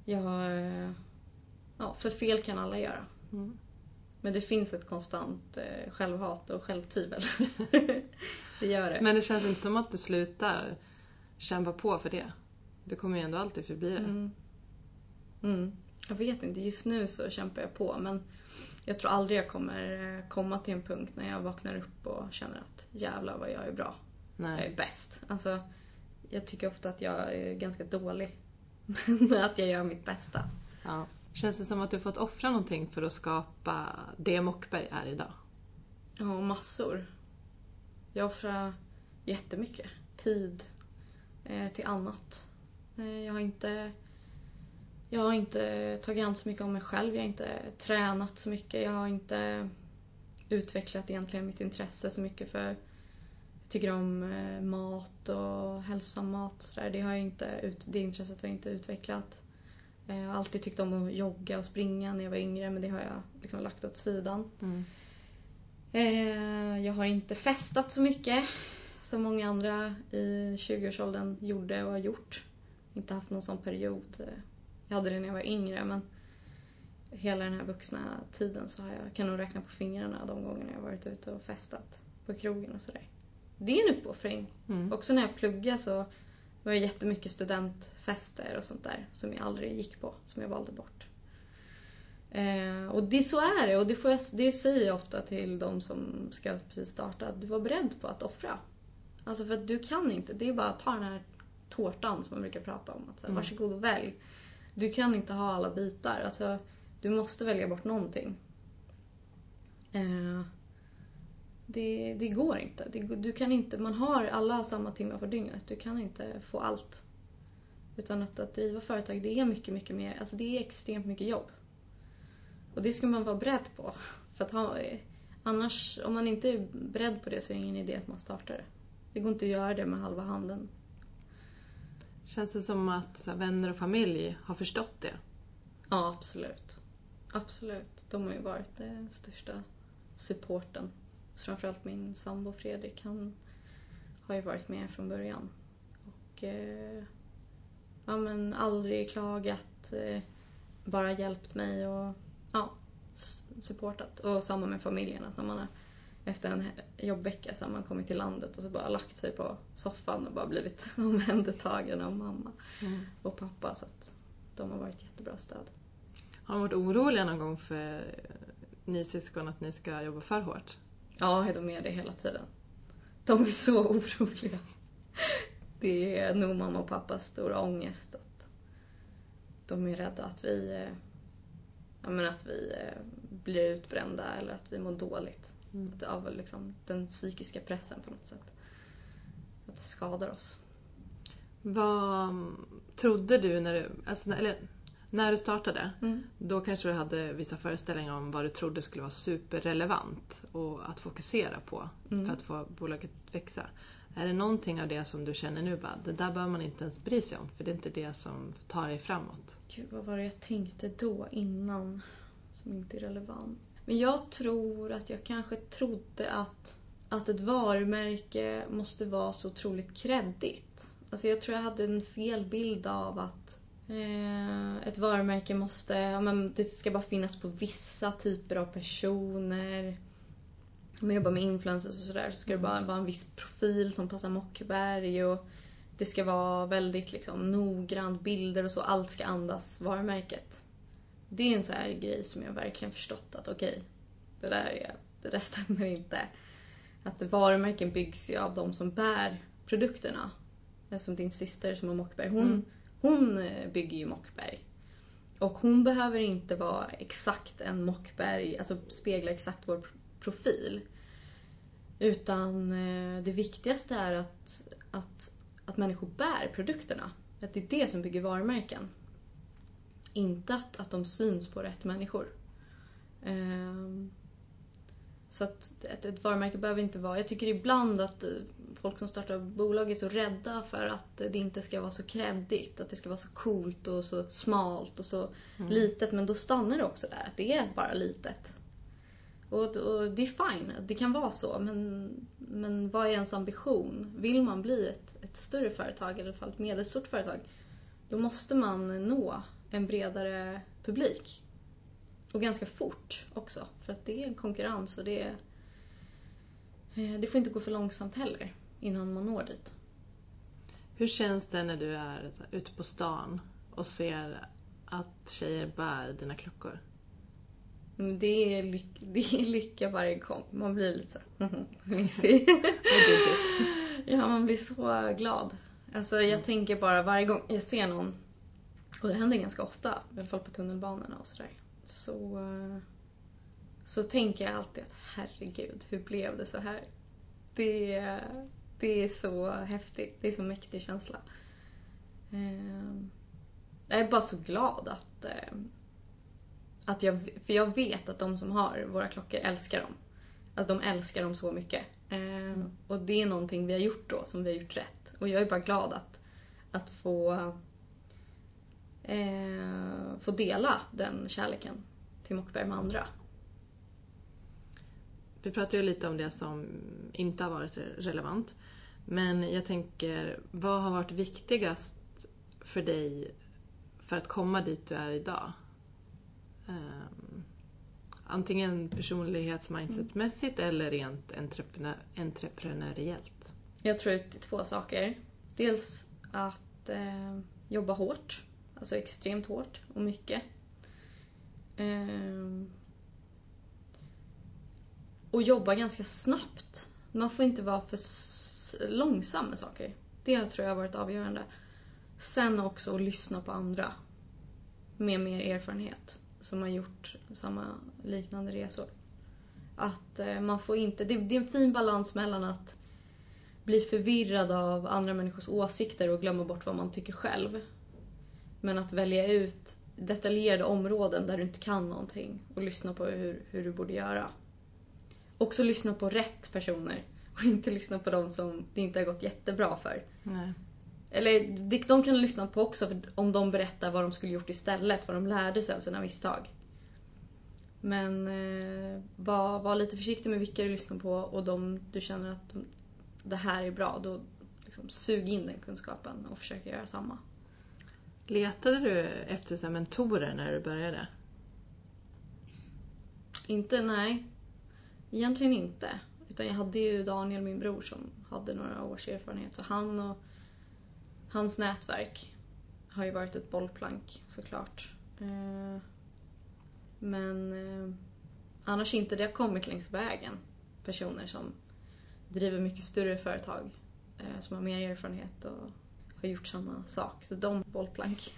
jag... eh, Ja, för fel kan alla göra. Mm. Men det finns ett konstant eh, självhat och självtvivel. *laughs* det gör det. Men det känns inte som att du slutar kämpa på för det. Du kommer ju ändå alltid förbi det. Mm. Mm. Jag vet inte, just nu så kämpar jag på men jag tror aldrig jag kommer eh, komma till en punkt när jag vaknar upp och känner att jävlar vad jag är bra. Jag Nej. är bäst. Alltså, jag tycker ofta att jag är ganska dålig. *laughs* Men att jag gör mitt bästa. Ja. Känns det som att du fått offra någonting för att skapa det Mockberg är idag? Ja, massor. Jag offrar jättemycket tid eh, till annat. Eh, jag har inte jag har inte tagit hand så mycket om mig själv. Jag har inte tränat så mycket. Jag har inte utvecklat egentligen mitt intresse så mycket för tycker om eh, mat och hälsosam mat. Så där. Det, har jag inte ut, det intresset har jag inte utvecklat. Eh, Jag har alltid tyckt om att jogga och springa när jag var yngre men det har jag liksom lagt åt sidan. Mm. Eh, Jag har inte festat så mycket som många andra i 20-årsåldern gjorde och har gjort. Inte haft någon sån period. Jag hade det när jag var yngre men hela den här vuxna tiden så har jag, kan nog räkna på fingrarna de gångerna jag har varit ute och festat på krogen och sådär. Det är en uppoffring. Mm. Också när jag pluggade så var det jättemycket studentfester och sånt där som jag aldrig gick på, som jag valde bort. Eh, och det, så är det och det, får jag, det säger jag ofta till de som ska precis starta. Att du var beredd på att offra. Alltså för att du kan inte. Det är bara att ta den här tårtan som man brukar prata om. Att så här, Mm. Varsågod och välj. Du kan inte ha alla bitar. Alltså, du måste välja bort någonting. Eh, det, det går inte. Det, du kan inte. Man har alla samma timmar på dygnet. Du kan inte få allt. Utan att, att driva företag, det är mycket, mycket mer. Alltså det är extremt mycket jobb. Och det ska man vara beredd på. För att ha, annars, om man inte är beredd på det så är det ingen idé att man startar det. Det går inte att göra det med halva handen. Känns det som att här, vänner och familj har förstått det? Ja, absolut. Absolut. De har ju varit den största supporten. Framförallt min sambo Fredrik, han har ju varit med från början. Och eh, ja, men aldrig klagat, eh, bara hjälpt mig och ja, supportat. Och samma med familjen, att när man har, efter en jobbvecka så har man kommit till landet och så bara lagt sig på soffan och bara blivit *laughs* omhändertagen av mamma Mm. och pappa. Så att de har varit jättebra stöd. Har de varit oroliga någon gång för ni syskon att ni ska jobba för hårt? Ja, de är det hela tiden. De är så oroliga. Det är nog mamma och pappas stora ångest. Att de är rädda att vi, eh, ja, men att vi eh, blir utbrända eller att vi mår dåligt. Mm. Att, av liksom, den psykiska pressen på något sätt. Att det skadar oss. Vad trodde du när du, alltså, eller, när du startade? Mm. Då kanske du hade vissa föreställningar om vad du trodde skulle vara superrelevant och att fokusera på Mm. för att få bolaget att växa. Är det någonting av det som du känner nu bara, det där bör man inte ens bry sig om för det är inte det som tar dig framåt? Gud, vad var det jag tänkte då innan som inte är relevant? Men jag tror att jag kanske trodde att, att ett varumärke måste vara så otroligt kreddigt. Alltså jag tror jag hade en fel bild av att ett varumärke måste, ja, men det ska bara finnas på vissa typer av personer. Om jag jobbar med influencers och sådär så ska det bara vara en viss profil som passar Mockberg och det ska vara väldigt liksom, noggrant, bilder och så. Allt ska andas varumärket. Det är en sån här grej som jag verkligen förstått att okej, det, där är, det där *laughs* stämmer inte. Att varumärken byggs ju av de som bär produkterna. Som din syster som har Mockberg, hon, Mm hon eh, bygger ju Mockberg. Och hon behöver inte vara exakt en Mockberg, alltså spegla exakt vår profil. Utan eh, det viktigaste är att, att, att människor bär produkterna. Att det är det som bygger varumärken. Inte att, att de syns på rätt människor. Ehm, så att ett, ett varumärke behöver inte vara... Jag tycker ibland att eh, folk som startar bolag är så rädda för att det inte ska vara så kreddigt. Att det ska vara så coolt och så smalt och så litet. Men då stannar det också där. Att det är bara litet. Och, och det är fine, det kan vara så. Men, men vad är ens ambition? Vill man bli ett, ett större företag, eller i alla fall ett medelstort företag, då måste man nå en bredare publik. Och ganska fort också, för att det är en konkurrens och det är... eh, Det får inte gå för långsamt heller innan man når dit. Hur känns det när du är ute på stan och ser att tjejer bär dina klockor? Det är, lyck, *laughs* det är lycka varje gång. Man blir lite så mysig. *laughs* *laughs* Ja, man blir så glad. Alltså, jag tänker bara varje gång jag ser någon, och det händer ganska ofta, i alla fall på tunnelbanorna och sådär, så, så tänker jag alltid att herregud, hur blev det så här? Det, det är så häftigt, det är så mäktig känsla. Eh, Jag är bara så glad att, eh, att jag, för jag vet att de som har våra klockor älskar dem. Alltså de älskar dem så mycket. Eh, Och det är någonting vi har gjort då, som vi har gjort rätt. Och jag är bara glad att, att få eh, få dela den kärleken till Mockberg med andra. Vi pratade ju lite om det som inte har varit relevant. Men jag tänker, vad har varit viktigast för dig för att komma dit du är idag? Um, antingen personlighets-mindsetmässigt eller rent entreprenör entreprenöriellt. Jag tror att det är två saker. Dels att eh, jobba hårt, alltså extremt hårt och mycket. Eh, och jobba ganska snabbt. Man får inte vara för långsam med saker. Det tror jag har varit avgörande. Sen också att lyssna på andra med mer erfarenhet som har gjort samma liknande resor. Att eh, man får inte, det, det är en fin balans mellan att bli förvirrad av andra människors åsikter och glömma bort vad man tycker själv. Men att välja ut detaljerade områden där du inte kan någonting och lyssna på hur, hur du borde göra. Också lyssna på rätt personer och *laughs* inte lyssna på de som det inte har gått jättebra för. Nej. Eller de kan du lyssna på också om de berättar vad de skulle gjort istället, vad de lärde sig av sina misstag. Men eh, var, var lite försiktig med vilka du lyssnar på och de du känner att de, det här är bra, då liksom, sug in den kunskapen och försök göra samma. Letade du efter så mentorer när du började? Inte, nej. Egentligen inte. Utan jag hade ju Daniel, min bror, som hade några års erfarenhet. Så han och hans nätverk har ju varit ett bollplank såklart. Eh, men eh, annars inte. Det har kommit längs vägen personer som driver mycket större företag eh, som har mer erfarenhet och har gjort samma sak. Så de bollplank.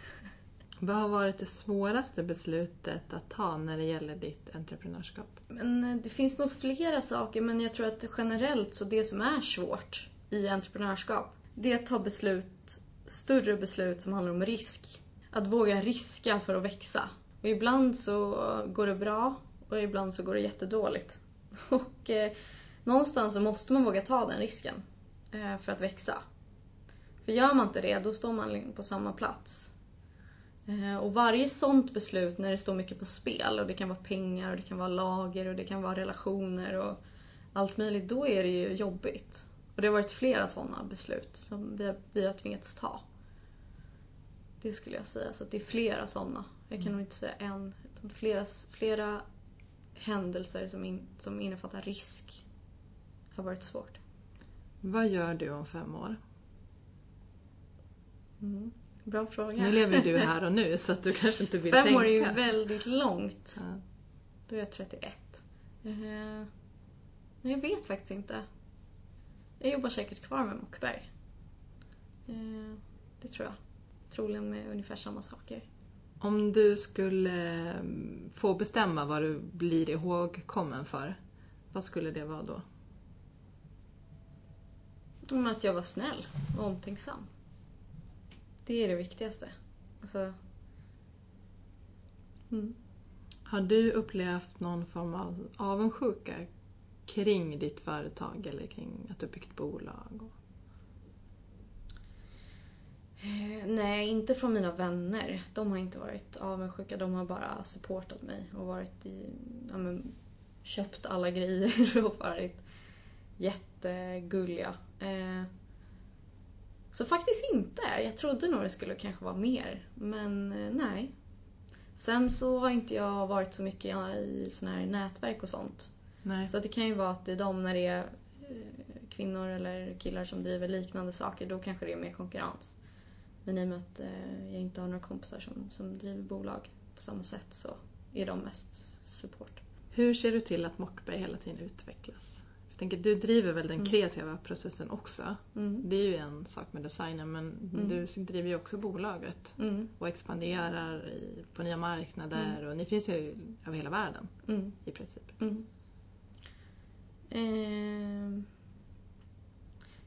Vad har varit det svåraste beslutet att ta när det gäller ditt entreprenörskap? Men det finns nog flera saker, men jag tror att generellt så det som är svårt i entreprenörskap, det är att ta beslut, större beslut som handlar om risk. Att våga riska för att växa. Och ibland så går det bra och ibland så går det jättedåligt. *laughs* Och eh, någonstans så måste man våga ta den risken eh, för att växa. För gör man inte det, då står man liksom på samma plats. Eh, och varje sånt beslut när det står mycket på spel och det kan vara pengar och det kan vara lager och det kan vara relationer och allt möjligt, då är det ju jobbigt. Och det har varit flera sådana beslut som vi har, vi har tvingats ta. Det skulle jag säga, så det är flera sådana. Jag kan nog inte säga en, utan flera, flera händelser som, in, som innefattar risk har varit svårt. Vad gör du om fem år? Mm. Bra fråga. Nu lever du här och nu så att du kanske inte vill Fem tänka. år är ju väldigt långt. Ja. Då är jag 31. Uh, nej, jag vet faktiskt inte. Jag jobbar säkert kvar med Mockberg. Uh, det tror jag. Troligen med ungefär samma saker. Om du skulle mm, få bestämma vad du blir ihågkommen för, vad skulle det vara då? Att jag var snäll och omtänksam. Det är det viktigaste. Alltså... Mm. Har du upplevt någon form av avundsjuka kring ditt företag eller kring att du byggt bolag? Eh, nej, inte från mina vänner. De har inte varit avundsjuka. De har bara supportat mig och varit i, ja, men, köpt alla grejer *laughs* och varit jättegulliga. Eh, så faktiskt inte. Jag trodde nog det skulle kanske vara mer, men eh, nej. Sen så har inte jag varit så mycket i såna här nätverk och sånt. Nej. Så att det kan ju vara att det är de när det är eh, kvinnor eller killar som driver liknande saker, då kanske det är mer konkurrens. Men i och med att eh, jag inte har några kompisar som, som driver bolag på samma sätt så är de mest support. Hur ser du till att Mockberg hela tiden utvecklas? Jag tänker, du driver väl den Mm. kreativa processen också? Mm. Det är ju en sak med designen men Mm. du driver ju också bolaget och expanderar i, på nya marknader och ni finns ju över hela världen i princip. Ehm,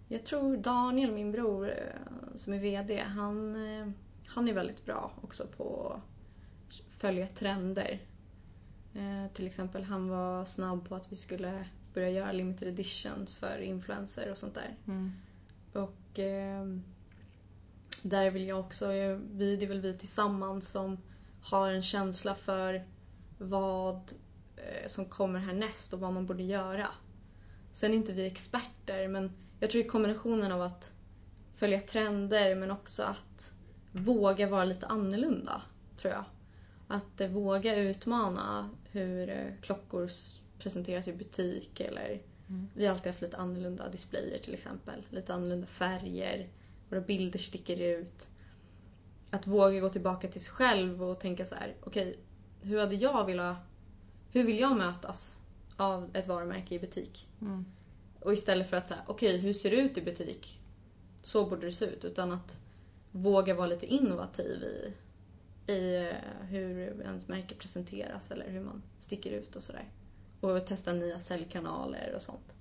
jag tror Daniel, min bror eh, som är VD, han, eh, han är väldigt bra också på att följa trender. Eh, till exempel han var snabb på att vi skulle börja göra limited editions för influencer och sånt där. Mm. Och ehm, där vill jag också, vi, det är väl vi tillsammans som har en känsla för vad eh, som kommer härnäst och vad man borde göra. Sen är inte vi experter men jag tror i kombinationen av att följa trender men också att våga vara lite annorlunda, tror jag. Att eh, våga utmana hur eh, klockor presenteras i butik eller Mm. vi har alltid haft lite annorlunda displayer till exempel. Lite annorlunda färger, våra bilder sticker ut. Att våga gå tillbaka till sig själv och tänka så här: okej, hur hade jag velat... Hur vill jag mötas av ett varumärke i butik? Mm. Och istället för att säga, okej, hur ser det ut i butik? Så borde det se ut. Utan att våga vara lite innovativ i, i eh, hur ens märke presenteras eller hur man sticker ut och sådär. Och testa nya säljkanaler och sånt.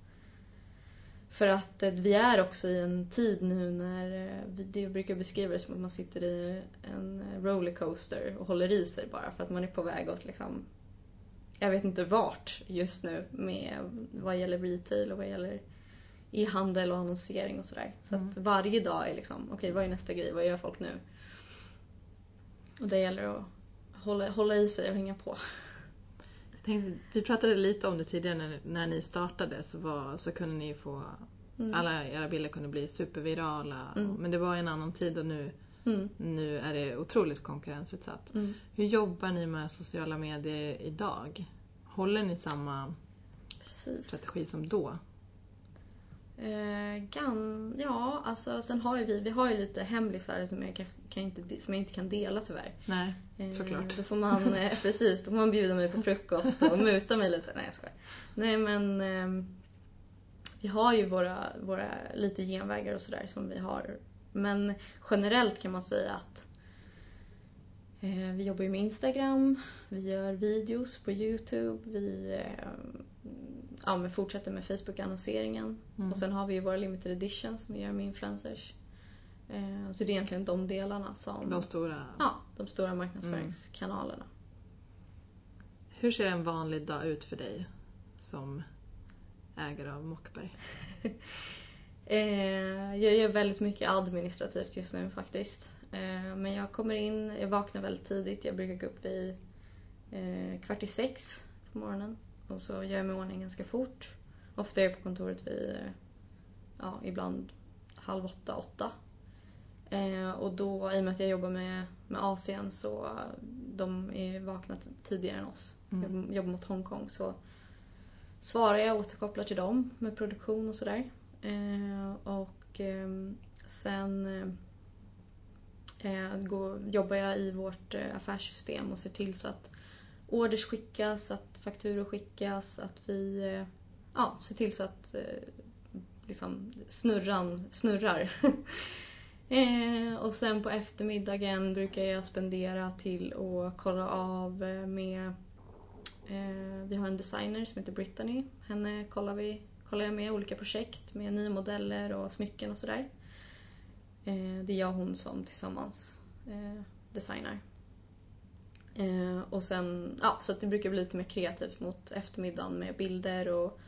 För att eh, vi är också i en tid nu när, eh, det brukar beskriva det som att man sitter i en rollercoaster och håller i sig bara för att man är på väg åt liksom jag vet inte vart just nu med vad gäller retail och vad gäller e-handel och annonsering och sådär. Så att varje dag är liksom, okej vad är nästa grej, vad gör folk nu? Och det gäller att hålla, hålla i sig och hänga på. Tänkte, vi pratade lite om det tidigare när, när ni startade så, var, så kunde ni få Mm. Alla era bilder kunde bli supervirala. Mm. Men det var en annan tid och nu, Mm. nu är det otroligt konkurrensutsatt. Mm. Hur jobbar ni med sociala medier idag? Håller ni samma Precis. strategi som då? Eh, gan, ja, alltså sen har ju vi, vi har ju lite hemlisar som jag, kan, kan inte, som jag inte kan dela tyvärr. Nej, Eh, Såklart. Då får man, eh, *laughs* precis, då får man bjuda mig på frukost och muta mig lite. Nej jag skojar. Nej men ehm, vi har ju våra, våra lite genvägar och sådär som vi har. Men generellt kan man säga att eh, vi jobbar ju med Instagram, vi gör videos på Youtube, vi eh, ja, men fortsätter med Facebook-annonseringen. Mm. Och sen har vi ju våra limited editions som vi gör med influencers. Eh, så det är egentligen de delarna som... de stora. Ja, de stora marknadsföringskanalerna. Hur ser en vanlig dag ut för dig som ägare av Mockberg? *laughs* Eh, jag gör väldigt mycket administrativt just nu faktiskt. Eh, men jag kommer in, jag vaknar väldigt tidigt. Jag brukar gå upp vid kvart i sex på morgonen. Och så gör jag mig i ordning ganska fort. Ofta är jag på kontoret vid, ja, ibland halv åtta, åtta. Eh, och då, i och med att jag jobbar med, med Asien så eh, de är vakna tidigare än oss. Mm. Jag jobbar mot Hongkong så svarar jag och återkopplar till dem med produktion och sådär. Eh, och ehm, sen eh, går, jobbar jag i vårt eh, affärssystem och ser till så att orders skickas, att fakturor skickas, att vi eh, ja, ser till så att eh, liksom snurran snurrar. *laughs* eh, och sen på eftermiddagen brukar jag spendera till att kolla av eh, med eh, vi har en designer som heter Brittany. Henne kollar, vi, kollar jag med olika projekt med nya modeller och smycken och sådär. Eh, det är jag och hon som tillsammans eh, designar. Eh, och sen, ja, så att det brukar bli lite mer kreativt mot eftermiddagen med bilder och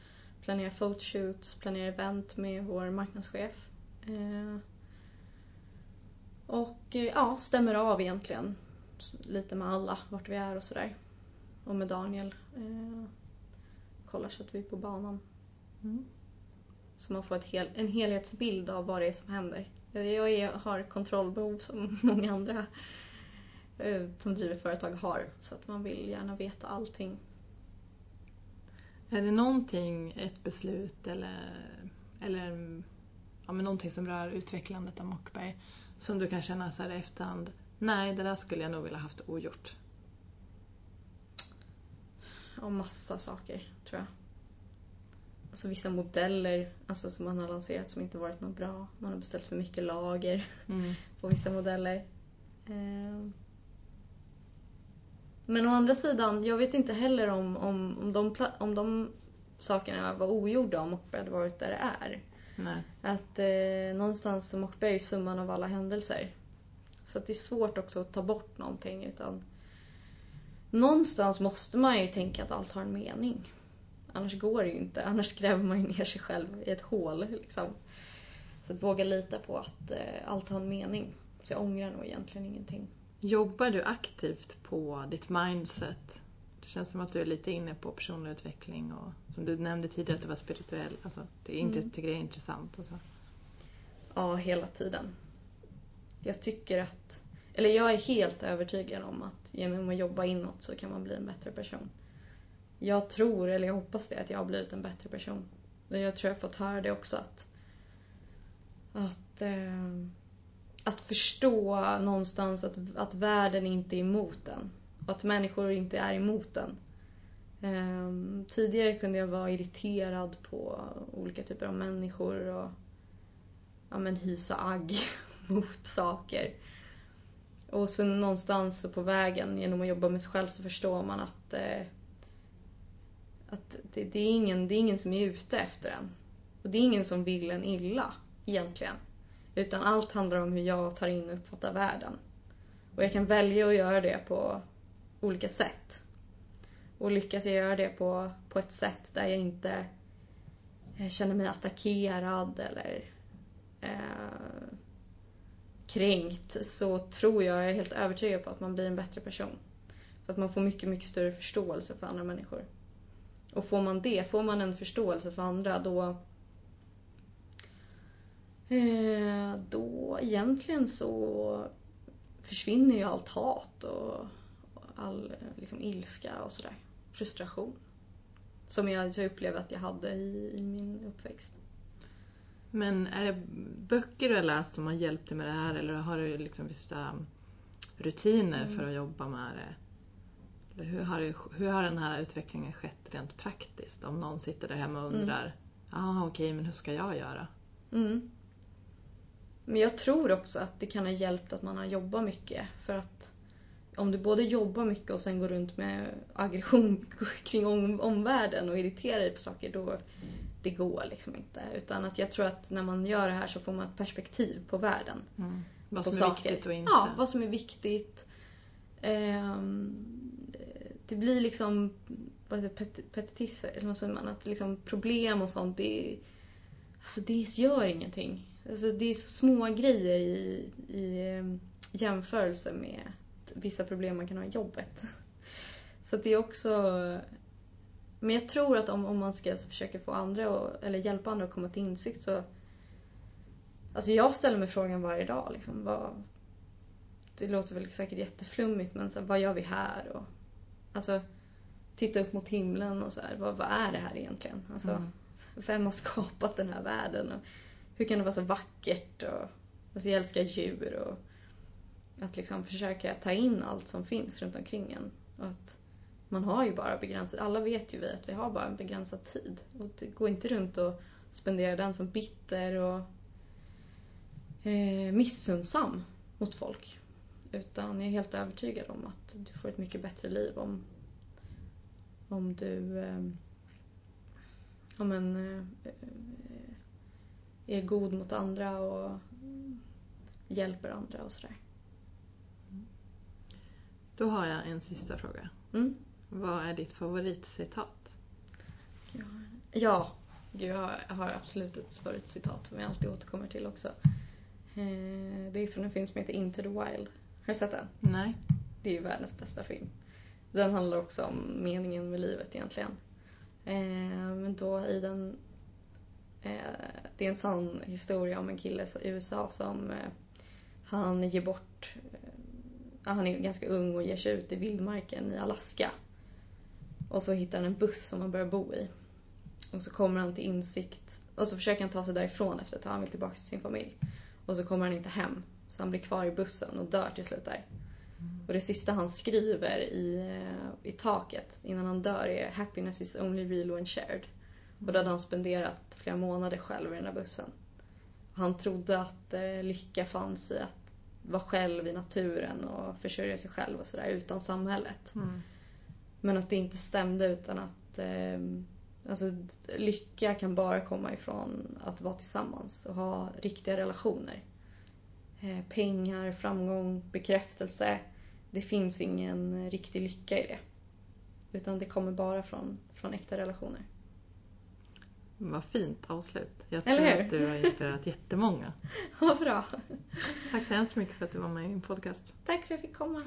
planera photoshoots, planera event med vår marknadschef. Eh, och eh, ja, stämmer av egentligen lite med alla vart vi är och sådär. Och med Daniel. Eh, kollar så att vi är på banan. Mm. Så man får hel, en helhetsbild av vad det är som händer. Jag, jag är, har kontrollbehov som *laughs* många andra eh, som driver företag har. Så att man vill gärna veta allting. Är det någonting, ett beslut eller, eller ja, men någonting som rör utvecklandet av Mockberg som du kan känna så här i efterhand, nej det där skulle jag nog vilja haft ogjort? Och massa saker, tror jag. Alltså vissa modeller alltså, som man har lanserat som inte varit något bra. Man har beställt för mycket lager Mm. *laughs* på vissa modeller. Eh, Men å andra sidan, jag vet inte heller om, om, om, de, om de sakerna var ogjorda om hade varit där det är. Nej. Att eh, någonstans så Mockberg är ju summan av alla händelser. Så att det är svårt också att ta bort någonting utan någonstans måste man ju tänka att allt har en mening. Annars går det ju inte. Annars gräver man ju ner sig själv i ett hål. Liksom. Så att våga lita på att eh, allt har en mening. Så jag ångrar nog egentligen ingenting. Jobbar du aktivt på ditt mindset? Det känns som att du är lite inne på personlig utveckling och som du nämnde tidigare att du var spirituell. Alltså, det inte, Mm. tycker det är intressant och så. Ja, hela tiden. Jag tycker att... Eller jag är helt övertygad om att genom att jobba inåt så kan man bli en bättre person. Jag tror, eller jag hoppas det, att jag har blivit en bättre person. Jag tror jag har fått höra det också att... Att, eh, att förstå någonstans att, att världen inte är emot en. Och att människor inte är emot en. Um, tidigare kunde jag vara irriterad på olika typer av människor och ja, men hysa agg *laughs* mot saker. Och sen någonstans på vägen genom att jobba med sig själv så förstår man att, eh, att det, det, är ingen, det är ingen som är ute efter en. Och det är ingen som vill en illa egentligen. Utan allt handlar om hur jag tar in och uppfattar världen. Och jag kan välja att göra det på olika sätt. Och lyckas jag göra det på, på ett sätt där jag inte eh, känner mig attackerad eller eh, kränkt så tror jag, jag är helt övertygad på att man blir en bättre person. För att man får mycket, mycket större förståelse för andra människor. Och får man det, får man en förståelse för andra då eh, då egentligen så försvinner ju allt hat och all eh, liksom, ilska och sådär. Frustration. Som jag, jag upplevde att jag hade i, i min uppväxt. Men är det böcker du har läst som har hjälpt dig med det här eller har du liksom vissa rutiner Mm. för att jobba med det? Eller hur, har det, hur har den här utvecklingen skett rent praktiskt? Om någon sitter där hemma och undrar, ja okej men hur ska jag göra? Mm. Men jag tror också att det kan ha hjälpt att man har jobbat mycket. För att om du både jobbar mycket och sen går runt med aggression *laughs* kring om, omvärlden och irriterar dig på saker, då det går liksom inte. Utan att jag tror att när man gör det här så får man ett perspektiv på världen. Vad på som är saker. viktigt och inte? Ja, vad som är viktigt. Ehm, det blir liksom vad heter pet, petitisser, eller vad säger man? Att liksom problem och sånt, det, alltså det gör ingenting. Alltså det är så små grejer i, i ehm, jämförelse med vissa problem man kan ha i jobbet. *laughs* Så att det är också... Men jag tror att om, om man ska försöka få andra, att- eller hjälpa andra att komma till insikt så... Alltså jag ställer mig frågan varje dag liksom, vad, det låter väl säkert jätteflummigt men så här, vad gör vi här? Och, alltså, titta upp mot himlen och så här, vad, vad är det här egentligen? Alltså, Mm. *laughs* Vem har skapat den här världen? Och hur kan det vara så vackert? Och, alltså, jag älskar djur och att liksom försöka ta in allt som finns runt omkring en. Och att man har ju bara begränsat, alla vet ju vi att vi har bara en begränsad tid. Och gå inte runt och spendera den som bitter och eh, missunnsam mot folk. Utan jag är helt övertygad om att du får ett mycket bättre liv om, om du eh, om en, eh, eh är god mot andra och hjälper andra och sådär. Då har jag en sista fråga. Mm. Vad är ditt favoritcitat? Ja, jag har, absolut ett favoritcitat som jag alltid återkommer till också. Eh, det är från en film som heter Into the Wild. Har du sett den? Nej? Det är ju världens bästa film. Den handlar också om meningen med livet egentligen. Eh, men då i den... Eh, det är en sann historia om en kille i USA som han ger bort... Han är ganska ung och ger sig ut i vildmarken i Alaska. Och så hittar han en buss som han börjar bo i. Och så kommer han till insikt och så försöker han ta sig därifrån efter ett tag. Han vill tillbaka till sin familj. Och så kommer han inte hem. Så han blir kvar i bussen och dör till slut där. Och det sista han skriver i, eh, i taket innan han dör är “Happiness is only real when shared”. Och då hade han spenderat flera månader själv i den där bussen. Han trodde att eh, lycka fanns i att vara själv i naturen och försörja sig själv och sådär utan samhället. Mm. Men att det inte stämde utan att eh, alltså, lycka kan bara komma ifrån att vara tillsammans och ha riktiga relationer. Eh, pengar, framgång, bekräftelse. Det finns ingen riktig lycka i det. Utan det kommer bara från, från äkta relationer. Vad fint avslut. Jag tror att du har inspirerat jättemånga. *laughs* Vad bra. Tack så hemskt mycket för att du var med i min podcast. Tack för att jag fick komma.